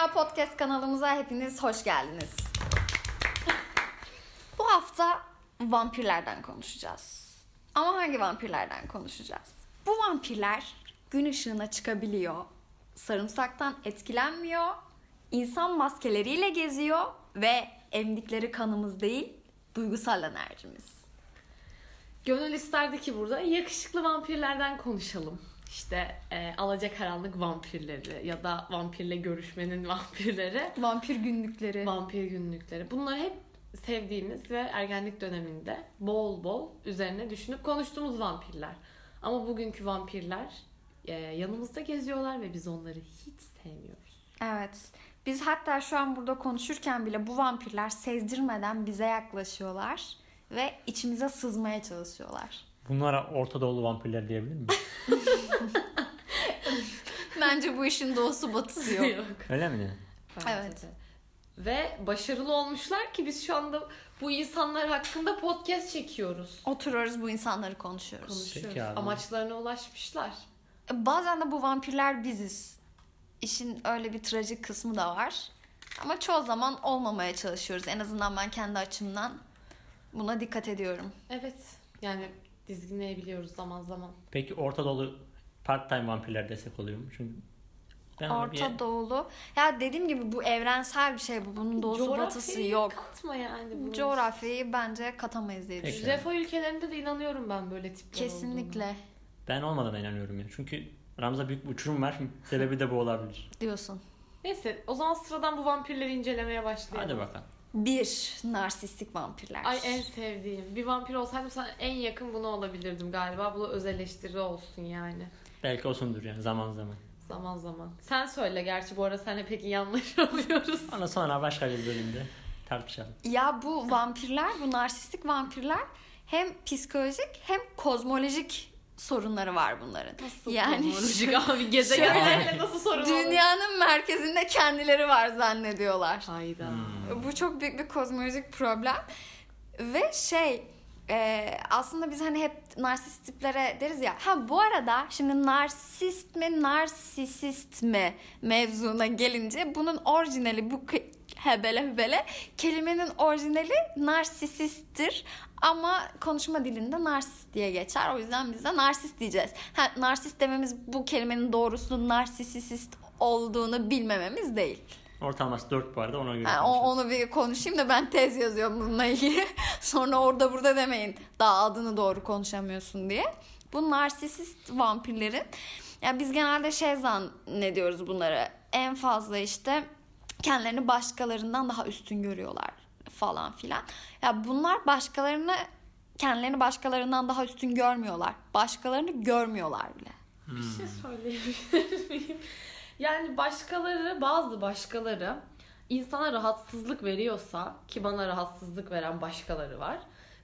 Dünya Podcast kanalımıza hepiniz hoş geldiniz. Bu hafta vampirlerden konuşacağız. Ama hangi vampirlerden konuşacağız? Bu vampirler gün ışığına çıkabiliyor, sarımsaktan etkilenmiyor, insan maskeleriyle geziyor ve emdikleri kanımız değil, duygusal enerjimiz. Gönül isterdi ki burada yakışıklı vampirlerden konuşalım. İşte e, alacakaranlık vampirleri ya da vampirle görüşmenin vampirleri, Vampir günlükleri. vampir günlükleri. Bunlar hep sevdiğimiz ve ergenlik döneminde bol bol üzerine düşünüp konuştuğumuz vampirler. Ama bugünkü vampirler e, yanımızda geziyorlar ve biz onları hiç sevmiyoruz. Evet. Biz hatta şu an burada konuşurken bile bu vampirler sezdirmeden bize yaklaşıyorlar ve içimize sızmaya çalışıyorlar. Bunlara Orta Doğulu vampirler diyebilir miyiz? Bence bu işin doğusu batısı yok. Öyle mi? Evet. Ve başarılı olmuşlar ki biz şu anda bu insanlar hakkında podcast çekiyoruz. Oturuyoruz bu insanları konuşuyoruz. Konuşuyoruz. Peki abi. Amaçlarına ulaşmışlar. E, Bazen de bu vampirler biziz. İşin öyle bir trajik kısmı da var. Ama çoğu zaman olmamaya çalışıyoruz. En azından ben kendi açımdan buna dikkat ediyorum. Evet. Yani dizginleyebiliyoruz zaman zaman. Peki Orta Doğulu part-time vampirler desek oluyor mu? Çünkü ben Orta bir... Doğulu. Ya dediğim gibi bu evrensel bir şey bu. Bunun doğusu Coğrafyayı batısı yok. Katma yani. bunu. Coğrafyayı bence katamayız diye Peki. düşünüyorum. Refah ülkelerinde de inanıyorum ben böyle tipler Kesinlikle Ben olmadan inanıyorum ya. Çünkü aramızda büyük bir uçurum var. Sebebi de bu olabilir. diyorsun. olduğunu. Neyse o zaman sıradan bu vampirleri incelemeye başlayalım. Hadi bakalım. Bir, narsistik vampirler. Ay en sevdiğim. Bir vampir olsaydım sana en yakın bunu olabilirdim galiba. Bu da öz eleştiri olsun yani. Belki olsundur yani zaman zaman. Zaman zaman. Sen söyle gerçi bu ara seninle pek iyi anlaşamıyoruz. Ona sonra başka bir bölümde tartışalım. Ya bu vampirler, bu narsistik vampirler hem psikolojik hem kozmolojik sorunları var bunların. Nasıl yani kozmolojik abi gezegenlerle nasıl sorun olur? dünyanın merkezinde kendileri var zannediyorlar. Hayda. Hmm. Bu çok büyük bir kozmolojik problem. Ve şey e, aslında biz hani hep narsist tiplere deriz ya. Ha bu arada şimdi narsist mi narsisist mi mevzuna gelince bunun orijinali bu hebele hebele kelimenin orijinali narsisisttir ama konuşma dilinde narsist diye geçer. O yüzden biz de narsist diyeceğiz. Ha, narsist dememiz bu kelimenin doğrusu narsisist olduğunu bilmememiz değil. Ortalaması 4 bu arada ona göre o- konuşalım. onu bir konuşayım da ben tez yazıyorum bununla ilgili. Sonra orada burada demeyin. Daha adını doğru konuşamıyorsun diye. Bu narsisist vampirlerin ya biz genelde şey zannediyoruz bunları. En fazla işte kendilerini başkalarından daha üstün görüyorlar falan filan. Ya bunlar başkalarını kendilerini başkalarından daha üstün görmüyorlar. Başkalarını görmüyorlar bile. Bir şey söyleyebilir miyim? Yani başkaları, bazı başkaları insana rahatsızlık veriyorsa ki bana rahatsızlık veren başkaları var.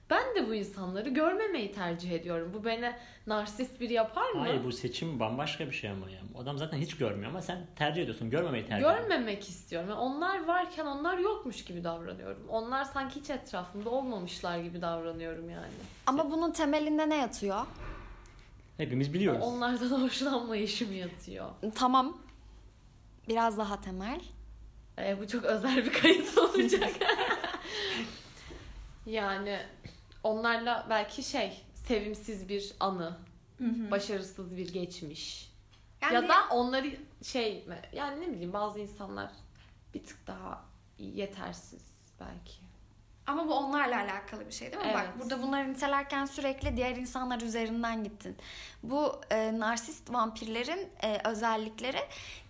Ben de bu insanları görmemeyi tercih ediyorum. Bu beni narsist biri yapar mı? Hayır bu seçim bambaşka bir şey ama ya. O adam zaten hiç görmüyor ama sen tercih ediyorsun. Görmemeyi tercih ediyorsun. Görmemek istiyorum. Yani onlar varken onlar yokmuş gibi davranıyorum. Onlar sanki hiç etrafımda olmamışlar gibi davranıyorum yani. Ama bunun temelinde ne yatıyor? Hepimiz biliyoruz. Onlardan hoşlanmayışım yatıyor. Tamam. Biraz daha temel. Ee, bu çok özel bir kayıt olacak. yani onlarla belki şey sevimsiz bir anı, başarısız bir geçmiş. Yani- Ya da onları şey? Yani ne bileyim bazı insanlar bir tık daha yetersiz belki. Ama bu onlarla alakalı bir şey değil mi? Bak Evet. burada bunları nitelerken sürekli diğer insanlar üzerinden gittin. Bu e, narsist vampirlerin e, özellikleri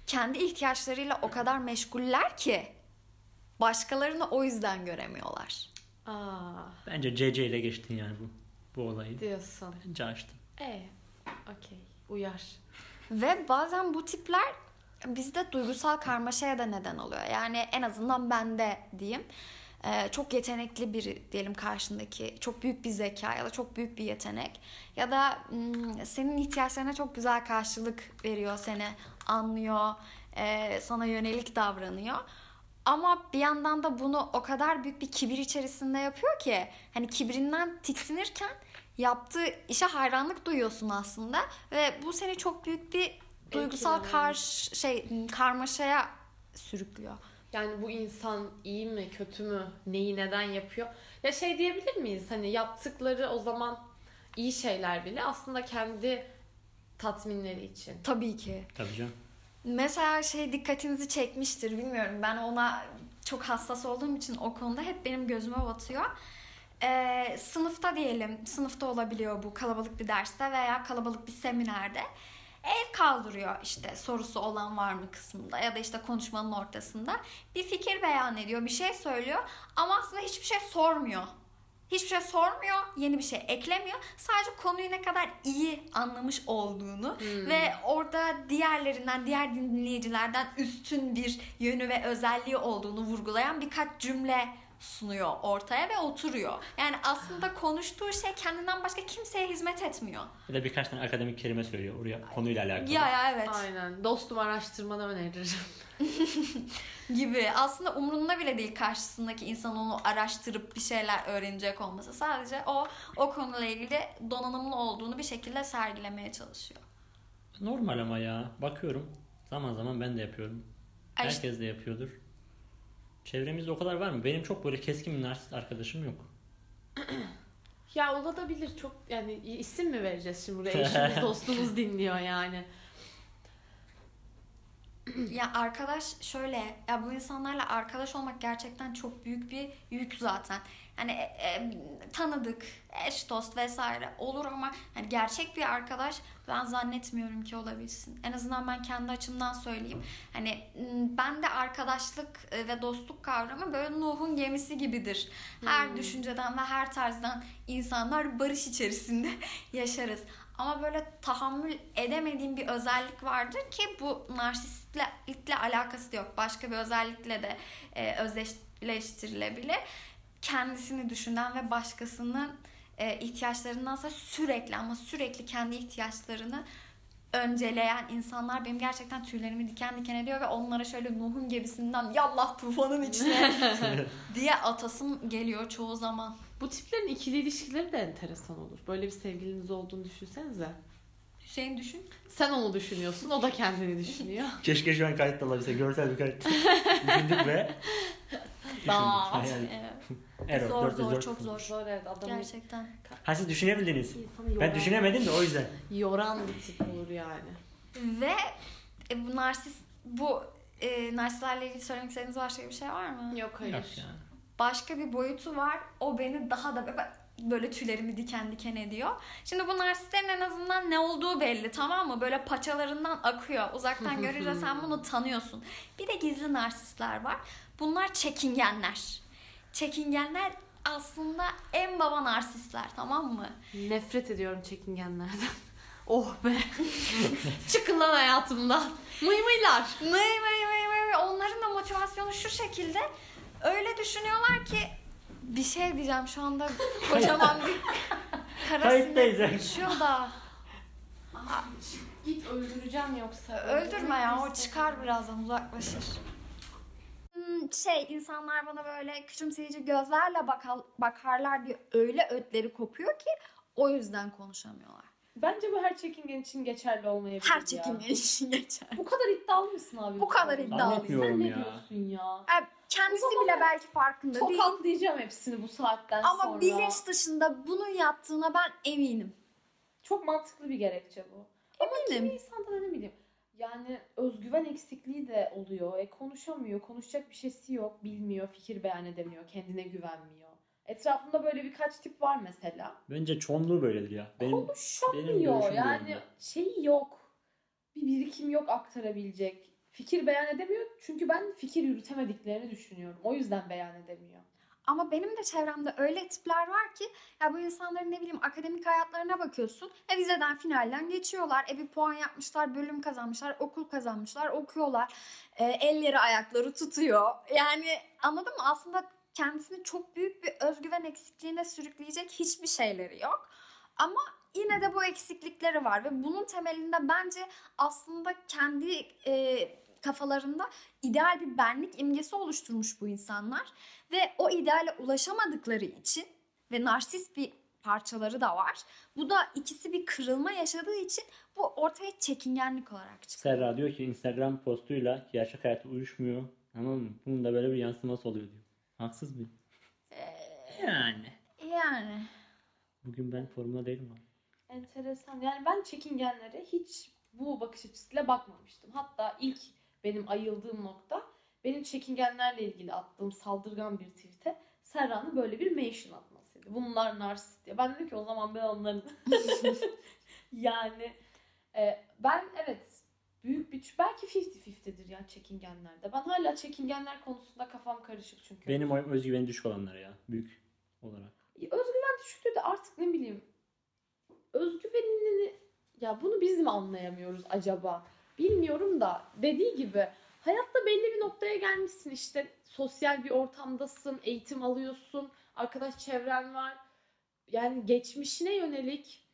kendi ihtiyaçlarıyla o kadar meşguller ki başkalarını o yüzden göremiyorlar. Aa, Bence CC ile geçtin yani bu bu olayı. diyorsun. Bence açtın. E, okey. Uyar. Ve bazen bu tipler bizde duygusal karmaşaya da neden oluyor. Yani en azından bende diyeyim. Ee, çok yetenekli biri diyelim karşındaki. Çok büyük bir zeka ya da çok büyük bir yetenek. Ya da hmm, senin ihtiyaçlarına çok güzel karşılık veriyor seni. Anlıyor. e, sana yönelik davranıyor. Ama bir yandan da bunu o kadar büyük bir kibir içerisinde yapıyor ki hani kibrinden tiksinirken yaptığı işe hayranlık duyuyorsun aslında ve bu seni çok büyük bir duygusal karş şey karmaşaya sürüklüyor. Yani bu insan iyi mi kötü mü neyi neden yapıyor? Ya şey diyebilir miyiz hani yaptıkları o zaman iyi şeyler bile aslında kendi tatminleri için. Tabii ki. Tabii canım. Mesela şey dikkatinizi çekmiştir bilmiyorum. Ben ona çok hassas olduğum için o konuda hep benim gözüme batıyor. Ee, sınıfta diyelim, sınıfta olabiliyor bu kalabalık bir derste veya kalabalık bir seminerde. El kaldırıyor işte sorusu olan var mı kısmında ya da işte konuşmanın ortasında. Bir fikir beyan ediyor, bir şey söylüyor ama aslında hiçbir şey sormuyor. Hiçbir şey sormuyor, yeni bir şey eklemiyor. Sadece konuyu ne kadar iyi anlamış olduğunu ve orada diğerlerinden, diğer dinleyicilerden üstün bir yönü ve özelliği olduğunu vurgulayan birkaç cümle sunuyor ortaya ve oturuyor. Yani aslında konuştuğu şey kendinden başka kimseye hizmet etmiyor. Bir de birkaç tane akademik kelime söylüyor oraya konuyla alakalı. Ya ya evet. Aynen. Dostum araştırmanı öneririm. gibi. Aslında umrunda bile değil karşısındaki insan onu araştırıp bir şeyler öğrenecek olması. Sadece o o konuyla ilgili donanımlı olduğunu bir şekilde sergilemeye çalışıyor. Normal ama ya. Bakıyorum. Zaman zaman ben de yapıyorum. Herkes de yapıyordur. Çevremizde o kadar var mı? Benim çok böyle keskin bir narsist arkadaşım yok. Ya olabilir çok yani isim mi vereceğiz şimdi buraya? Eşimiz dostumuz dinliyor yani. Ya arkadaş şöyle ya bu insanlarla arkadaş olmak gerçekten çok büyük bir yük zaten. Hani e, e, tanıdık, eş dost vesaire olur ama hani gerçek bir arkadaş ben zannetmiyorum ki olabilsin. En azından ben kendi açımdan söyleyeyim. Hani ben de arkadaşlık e, ve dostluk kavramı böyle Nuh'un gemisi gibidir. Her Hmm. düşünceden ve her tarzdan insanlar barış içerisinde yaşarız. Ama böyle tahammül edemediğim bir özellik vardır ki bu narsistlikle alakası yok. Başka bir özellikle de e, özdeşleştirilebilir. Kendisini düşünen ve başkasının e, ihtiyaçlarındansa sürekli ama sürekli kendi ihtiyaçlarını önceleyen insanlar benim gerçekten tüylerimi diken diken ediyor ve onlara şöyle Nuh'un gemisinden yallah tufanın içine diye atasım geliyor çoğu zaman. Bu tiplerin ikili ilişkileri de enteresan olur. Böyle bir sevgiliniz olduğunu düşünsenize. Hüseyin düşün. Sen onu düşünüyorsun, o da kendini düşünüyor. Keşke şu an kayıt da olabilse. Görsel bir kayıt. Düşündük ve Daha. Hayal. Evet. Error, zor dört zor dört. çok zor. Zor evet adamı Gerçekten. Ha siz düşünebildiniz. insanı yoran, Ben düşünemedim de o yüzden. yoran bir tip olur yani. Ve e, bu narsist bu e, narsistlerle ilgili söylemek istediğiniz başka bir şey var mı? Yok hayır. Yok yani. Başka bir boyutu var. O beni daha da böyle, böyle tüylerimi diken diken ediyor. Şimdi bu narsistlerin en azından ne olduğu belli tamam mı? Böyle paçalarından akıyor. Uzaktan görünce sen bunu tanıyorsun. Bir de gizli narsistler var. Bunlar çekingenler. Çekingenler aslında en baba narsistler tamam mı? Nefret ediyorum çekingenlerden. oh be. Çıkın lan hayatımdan. Mıy mıy mıy mıy mıy. Onların da motivasyonu şu şekilde. Öyle düşünüyorlar ki bir şey diyeceğim şu anda kocaman bir kara Kayıttayız sinek yani. uçuyor da. Git öldüreceğim yoksa. Öldürme ya o çıkar birazdan uzaklaşır. Hmm, Şey insanlar bana böyle küçümseyici gözlerle bakal, bakarlar diye öyle ötleri kopuyor ki o yüzden konuşamıyorlar. Bence bu her çekingen için geçerli olmayabilir Her ya. çekingen için geçer. Bu kadar iddialı mısın abi? Bu kadar. Zannetmiyorum Sen ne ya. diyorsun ya? Yani kendisi bile belki farkında değil. Tokatlayacağım hepsini bu saatten Ama sonra. bilinç dışında bunun yaptığına ben eminim. Çok mantıklı bir gerekçe bu. Ama kimi Eminim. insanda da ne bileyim. Yani özgüven eksikliği de oluyor. E konuşamıyor, konuşacak bir şeysi yok, bilmiyor, fikir beyan edemiyor, kendine güvenmiyor. Etrafında böyle birkaç tip var mesela. Bence çoğunluğu böyledir ya. Benim benim Konuşamıyor bu yani şeyi yok. Bir birikim yok aktarabilecek. Fikir beyan edemiyor çünkü ben fikir yürütemediklerini düşünüyorum. O yüzden beyan edemiyor. Ama benim de çevremde öyle tipler var ki ya bu insanların ne bileyim akademik hayatlarına bakıyorsun. E vizeden finalden geçiyorlar. E bir puan yapmışlar, bölüm kazanmışlar, okul kazanmışlar, okuyorlar. E, elleri ayakları tutuyor. Yani anladın mı? Aslında kendisini çok büyük bir özgüven eksikliğine sürükleyecek hiçbir şeyleri yok. Ama yine de bu eksiklikleri var ve bunun temelinde bence aslında kendi e, kafalarında ideal bir benlik imgesi oluşturmuş bu insanlar ve o ideale ulaşamadıkları için ve narsist bir parçaları da var. Bu da ikisi bir kırılma yaşadığı için Bu ortaya çekingenlik olarak çıkıyor. Serra diyor ki Instagram postuyla gerçek hayata uyuşmuyor. Tamam mı? Bunun da böyle bir yansıması oluyor diyor. Haksız mıyım? Yani. Yani. Bugün ben formuna değilim abi. Enteresan. Yani ben çekingenlere hiç bu bakış açısıyla bakmamıştım. Hatta ilk benim ayıldığım nokta benim çekingenlerle ilgili attığım saldırgan bir tweet'e Serra'nın böyle bir mention atmasıydı. Bunlar narsist diye. Ben dedim ki o zaman ben onların yani e, ben evet büyük bir belki 50-50'dir ya çekingenlerde. Ben hala çekingenler konusunda kafam karışık çünkü. Benim oyum özgüveni düşük olanlar ya. Büyük olarak. Özgüven düşüklüğü de artık ne bileyim özgüvenini ya bunu biz mi anlayamıyoruz acaba? Bilmiyorum da dediği gibi hayatta belli bir noktaya gelmişsin işte sosyal bir ortamdasın, eğitim alıyorsun, arkadaş çevren var. Yani geçmişine yönelik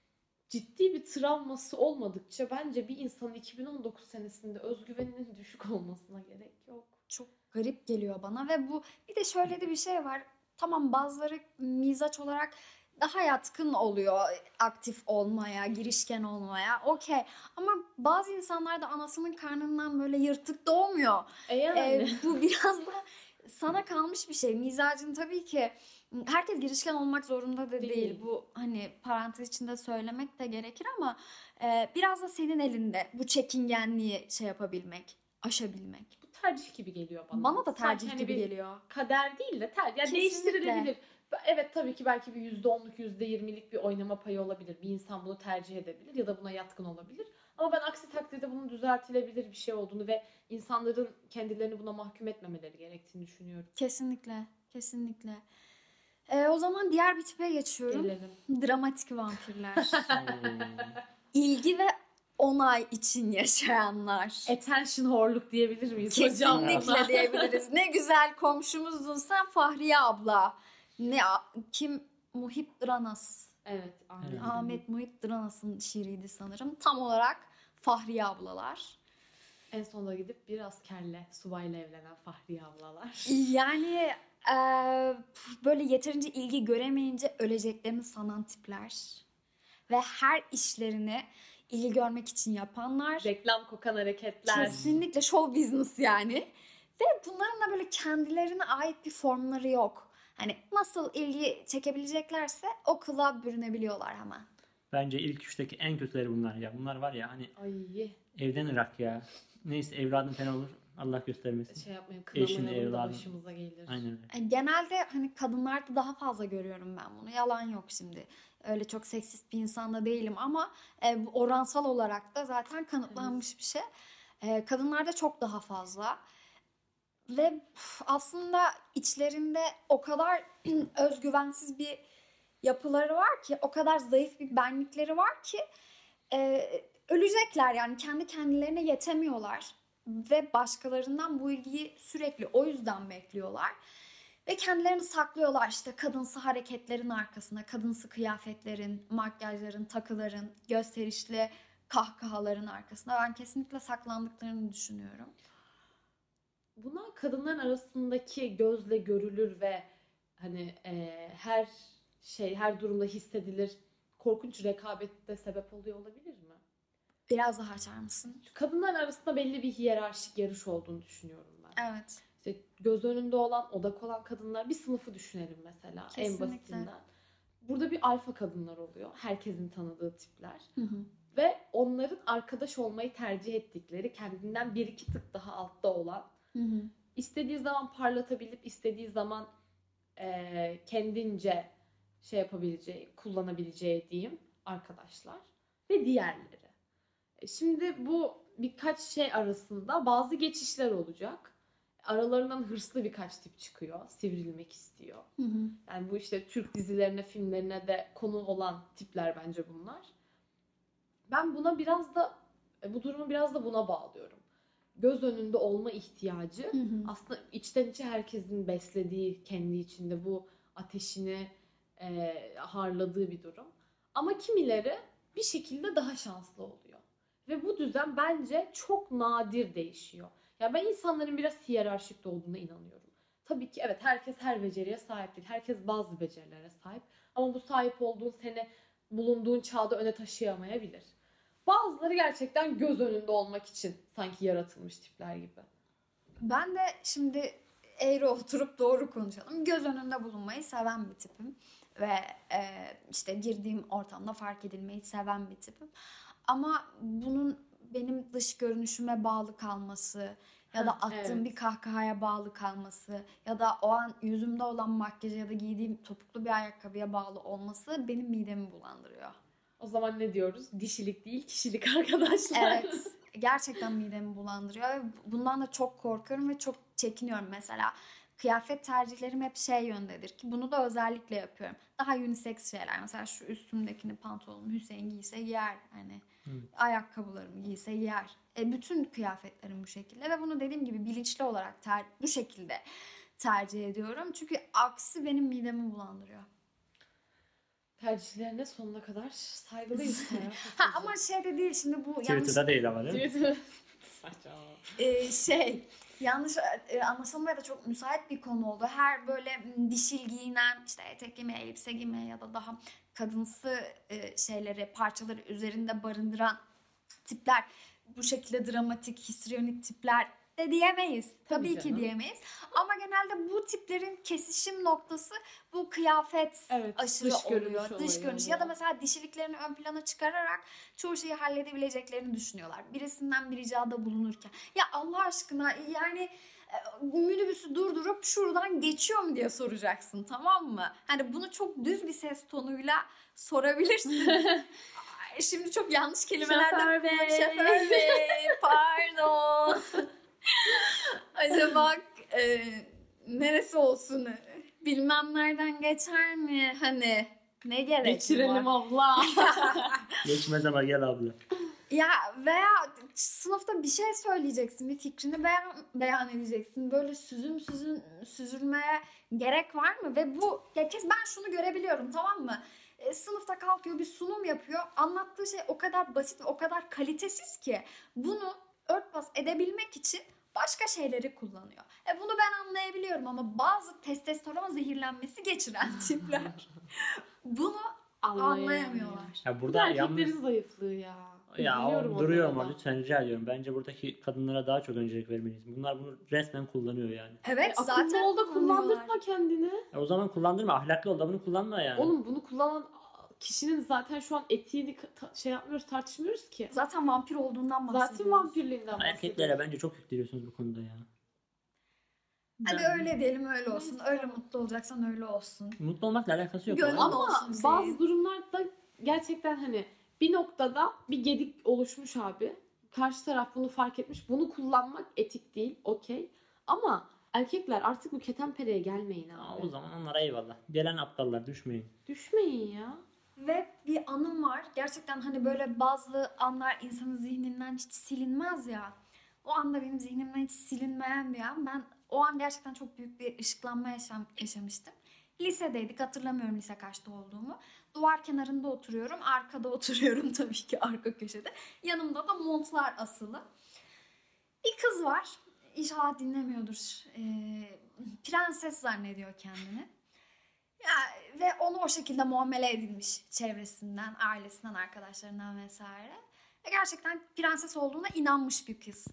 ciddi bir travması olmadıkça bence bir insanın 2019 senesinde özgüveninin düşük olmasına gerek yok. Çok garip geliyor bana ve bu bir de şöyle de bir şey var. Tamam bazıları mizaç olarak daha yatkın oluyor aktif olmaya, girişken olmaya. Okey. Ama bazı insanlar da anasının karnından böyle yırtık doğmuyor. E yani. Ee, bu biraz da sana kalmış bir şey. Mizacın tabii ki herkes girişken olmak zorunda da değil. Değil. Bu hani parantez içinde söylemek de gerekir ama e, biraz da senin elinde bu çekingenliği şey yapabilmek, aşabilmek. bu tercih gibi geliyor bana. Bana da Sanki tercih hani gibi bir geliyor. kader değil de ter yani Kesinlikle. değiştirilebilir. Evet tabii ki belki bir %10'luk %20'lik bir oynama payı olabilir. Bir insan bunu tercih edebilir ya da buna yatkın olabilir. Ama ben aksi takdirde bunun düzeltilebilir bir şey olduğunu ve insanların kendilerini buna mahkum etmemeleri gerektiğini düşünüyorum. Kesinlikle, kesinlikle. E, o zaman diğer bir tipe geçiyorum. Gelelim. Dramatik vampirler. Hmm. İlgi ve onay için yaşayanlar. Attention whore'luk diyebilir miyiz hocam? buna? Kesinlikle diyebiliriz. Ne güzel komşumuzdun sen Fahriye abla. Ne kim Muhip Dranas. Evet. Ahmet. Evet. Ahmet Muhip Dranas'ın şiiriydi sanırım. Tam olarak Fahriye ablalar. En sonunda gidip bir askerle, subayla evlenen Fahriye ablalar. Yani e, böyle yeterince ilgi göremeyince öleceklerini sanan tipler. Ve her işlerini ilgi görmek için yapanlar. Reklam kokan hareketler. Kesinlikle show business yani. Ve bunların da böyle kendilerine ait bir formları yok. Hani nasıl ilgi çekebileceklerse o kılığa bürünebiliyorlar hemen. Bence ilk üçteki en kötüleri bunlar ya. Bunlar var ya hani Ay evden ırak ya. Neyse evladın fena olur. Allah göstermesin. şey yapmayın da evladını. başımıza gelir. Aynen öyle. Yani genelde hani kadınlarda daha fazla görüyorum ben bunu. Yalan yok şimdi. Öyle çok seksist bir insan da değilim ama e, oransal olarak da zaten kanıtlanmış bir şey. E, kadınlarda çok daha fazla. Ve aslında içlerinde o kadar özgüvensiz bir yapıları var ki, o kadar zayıf bir benlikleri var ki e, ölecekler yani kendi kendilerine yetemiyorlar ve başkalarından bu ilgiyi sürekli o yüzden bekliyorlar. Ve kendilerini saklıyorlar işte kadınsı hareketlerin arkasına, kadınsı kıyafetlerin, makyajların, takıların, gösterişli kahkahaların arkasına. Ben kesinlikle saklandıklarını düşünüyorum. Buna kadınların arasındaki gözle görülür ve hani e, her şey her durumda hissedilir korkunç rekabette sebep oluyor olabilir mi? Biraz daha açar mısın? Çünkü kadınların arasında belli bir hiyerarşik yarış olduğunu düşünüyorum ben. Evet. İşte göz önünde olan, odak olan kadınlar bir sınıfı düşünelim mesela en Kesinlikle. basitinden. Burada bir alfa kadınlar oluyor. Herkesin tanıdığı tipler. Hı hı. Ve onların arkadaş olmayı tercih ettikleri, kendinden bir iki tık daha altta olan, Hı hı. istediği zaman parlatabilip istediği zaman eee, kendince şey yapabileceği, kullanabileceği diyeyim arkadaşlar ve diğerleri. E, Şimdi bu birkaç şey arasında bazı geçişler olacak. Aralarından hırslı birkaç tip çıkıyor. Sivrilmek istiyor. Hı hı. Yani bu işte Türk dizilerine, filmlerine de konu olan tipler bence bunlar. Ben buna biraz da e, bu durumu biraz da buna bağlıyorum. Göz önünde olma ihtiyacı Hı hı. aslında içten içe herkesin beslediği kendi içinde bu ateşini e, harladığı bir durum. Ama kimileri bir şekilde daha şanslı oluyor. Ve bu düzen bence çok nadir değişiyor. Ya ben insanların biraz hiyerarşik olduğuna inanıyorum. Tabii ki evet herkes her beceriye sahip değil. Herkes bazı becerilere sahip. Ama bu sahip olduğun seni bulunduğun çağda öne taşıyamayabilir. Bazıları gerçekten göz önünde olmak için sanki yaratılmış tipler gibi. Ben de şimdi eğri oturup doğru konuşalım. Göz önünde bulunmayı seven bir tipim. Ve e, işte girdiğim ortamda fark edilmeyi seven bir tipim. Ama bunun benim dış görünüşüme bağlı kalması ya da attığım evet. bir kahkahaya bağlı kalması ya da o an yüzümde olan makyaj ya da giydiğim topuklu bir ayakkabıya bağlı olması benim midemi bulandırıyor. O zaman ne diyoruz? Dişilik değil kişilik arkadaşlar. Evet. Gerçekten midemi bulandırıyor. ve Bundan da çok korkuyorum ve çok çekiniyorum mesela. Kıyafet tercihlerim hep şey yöndedir ki bunu da özellikle yapıyorum. Daha unisex şeyler. Mesela şu üstümdekini pantolonumu Hüseyin giyse giyer. Hani ayakkabılarımı giyse giyer. E, bütün kıyafetlerim bu şekilde ve bunu dediğim gibi bilinçli olarak ter- bu şekilde tercih ediyorum. Çünkü aksi benim midemi bulandırıyor. Tercihlerine sonuna kadar saygılıyız. Ha ama şey de değil şimdi bu yanlış Twitter'da değil ama değil mi? Ee, şey yanlış e, anlaşılmaya da çok müsait bir konu oldu. Her böyle m, dişil giyinen işte etek giymeye, elbise giymeye ya da daha kadınsı e, şeyleri, parçaları üzerinde barındıran tipler bu şekilde dramatik, histrionik tipler de diyemeyiz. Tabii, Tabii ki diyemeyiz. Ama genelde bu tiplerin kesişim noktası bu kıyafet Evet, aşırı dış görünüş oluyor. Dış olayı görünüş ya da oluyor. mesela dişiliklerini ön plana çıkararak çoğu şeyi halledebileceklerini düşünüyorlar. Birisinden bir ricada bulunurken. Ya Allah aşkına yani e, minibüsü durdurup şuradan geçiyor mu diye soracaksın tamam mı? Hani bunu çok düz bir ses tonuyla sorabilirsin. Ay, Şimdi çok yanlış kelimelerden Şoför bey. Şoför bey, pardon. Acaba e, neresi olsun? Bilmem nereden geçer mi? Hani ne gerek Geçirelim var? abla. Geçmez ama gel abla. Ya veya sınıfta bir şey söyleyeceksin, bir fikrini beyan, beyan edeceksin. Böyle süzüm süzün süzülmeye gerek var mı? Ve bu ya kes ben şunu görebiliyorum tamam mı? E, sınıfta kalkıyor bir sunum yapıyor. Anlattığı şey o kadar basit ve o kadar kalitesiz ki bunu örtbas edebilmek için başka şeyleri kullanıyor. E bunu ben anlayabiliyorum ama bazı testosteron zehirlenmesi geçiren tipler bunu anlayamıyorlar. Ya Bu burada da erkeklerin yalnız zayıflığı ya. ya Üzülüyorum duruyor ama lütfen rica ediyorum. Bence buradaki kadınlara daha çok öncelik vermeliyiz. Bunlar bunu resmen kullanıyor yani. Evet E, zaten Akıllı ol da kullandırma kendini. E o zaman kullandırma. Ahlaklı ol da bunu kullanma yani. Oğlum bunu kullanan kişinin zaten şu an etiğini şey yapmıyoruz tartışmıyoruz ki. Zaten vampir olduğundan bahsediyoruz. Zaten vampirliğinden Ama Erkeklere bence çok yükleniyorsunuz bu konuda ya. Hadi öyle diyelim öyle olsun. Öyle mutlu olacaksan öyle olsun. Mutlu olmakla alakası yok. Gönlün ama. Olsun Hüseyin. bazı durumlarda gerçekten hani bir noktada bir gedik oluşmuş abi. Karşı taraf bunu fark etmiş. Bunu kullanmak etik değil. Okey. Ama erkekler artık bu ketenpereye gelmeyin Aa, abi. o zaman onlara eyvallah. Gelen aptallar düşmeyin. Düşmeyin ya. Ve bir anım var. Gerçekten hani böyle bazı anlar insanın zihninden hiç silinmez ya. O anda benim zihnimden hiç silinmeyen bir an. Ben o an gerçekten çok büyük bir ışıklanma yaşam, yaşamıştım. Lisedeydik hatırlamıyorum lise kaçta olduğumu. Duvar kenarında oturuyorum. Arkada oturuyorum tabii ki arka köşede. Yanımda da montlar asılı. Bir kız var. İnşallah dinlemiyordur. Ee, prenses zannediyor kendini. Ya, ve onu o şekilde muamele edilmiş çevresinden, ailesinden, arkadaşlarından vesaire. Ve gerçekten prenses olduğuna inanmış bir kız.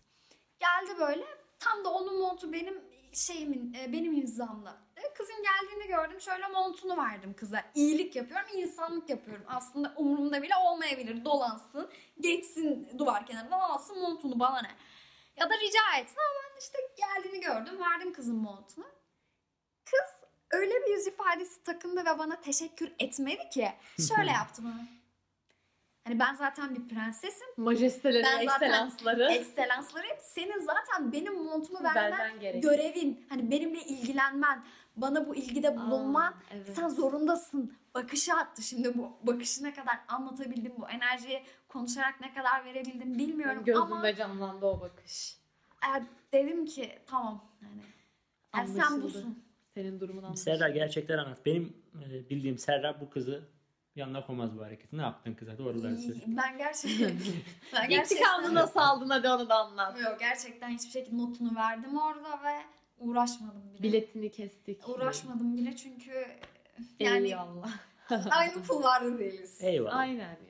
Geldi böyle tam da onun montu benim şeyimin e, benim hizamda. E, Kızın geldiğini gördüm. Şöyle montunu verdim kıza. İyilik yapıyorum, insanlık yapıyorum. Aslında umurumda bile olmayabilir. Dolansın, geçsin duvar kenarından alsın montunu bana ne. Ya da rica etsin ama ben işte geldiğini gördüm. Verdim kızın montunu. Öyle bir yüz ifadesi takındı ve bana teşekkür etmedi ki. Şöyle yaptı bana. Hani ben zaten bir prensesim. Majesteleri, Ben zaten- ekselansları. Ekselansları hep senin zaten benim montumu vermen görevin. Hani benimle ilgilenmen, bana bu ilgide bulunman. Aa, evet. Sen zorundasın. Bakışı attı. Şimdi bu bakışı ne kadar anlatabildim, bu enerjiyi konuşarak ne kadar verebildim bilmiyorum Benim ama gözümde canlandı o bakış. e, dedim ki tamam hani yani sen busun. Senin durumun anlaşıldı. Serra gerçekler anlat. Benim e, bildiğim Serra bu kızı yanına koymaz bu hareketi. Ne yaptın kıza? Doğruları söyle. Ben gerçekten ben gerçekten İntikamını nasıl aldın hadi onu da anlat. Yok gerçekten hiçbir şekilde notunu verdim orada ve uğraşmadım bile. Biletini kestik. Uğraşmadım bile çünkü yani Eyvallah. aynı kulvarda değiliz. Eyvallah. Aynen.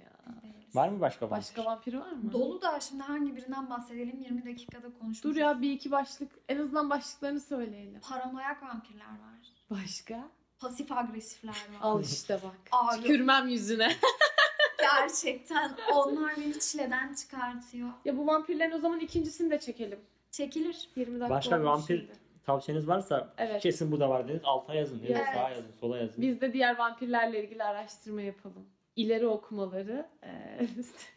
Var mı başka vampir? Başka vampiri var mı? Dolu da şimdi hangi birinden bahsedelim 20 dakikada konuşuruz. Dur ya bir iki başlık. En azından başlıklarını söyleyelim. Paranoyak vampirler var. Başka? Pasif agresifler var. Al işte bak. Abi Tükürmem yüzüne. gerçekten onlar beni çileden çıkartıyor. ya bu vampirlerin o zaman ikincisini de çekelim. Çekilir. 20 dakika Başka bir vampir şimdi. tavsiyeniz varsa Evet. kesin bu da var dediniz. Alta yazın. Evet. sağa yazın. Sola yazın. Biz de diğer vampirlerle ilgili araştırma yapalım. İleri okumaları. eee,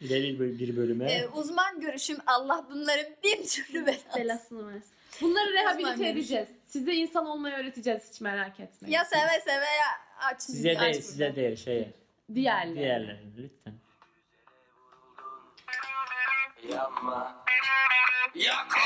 İleri bir, bir bölüme. Ee, uzman görüşüm Allah bunların bin türlü belasını. belasını versin. Bunları rehabilite edeceğiz. Size insan olmayı öğreteceğiz hiç merak etmeyin. Ya seve seve ya aç. size aç değil, burada. size değil. Şeye. Diğerleri. Diğerlerine lütfen. Yapma. Yakma.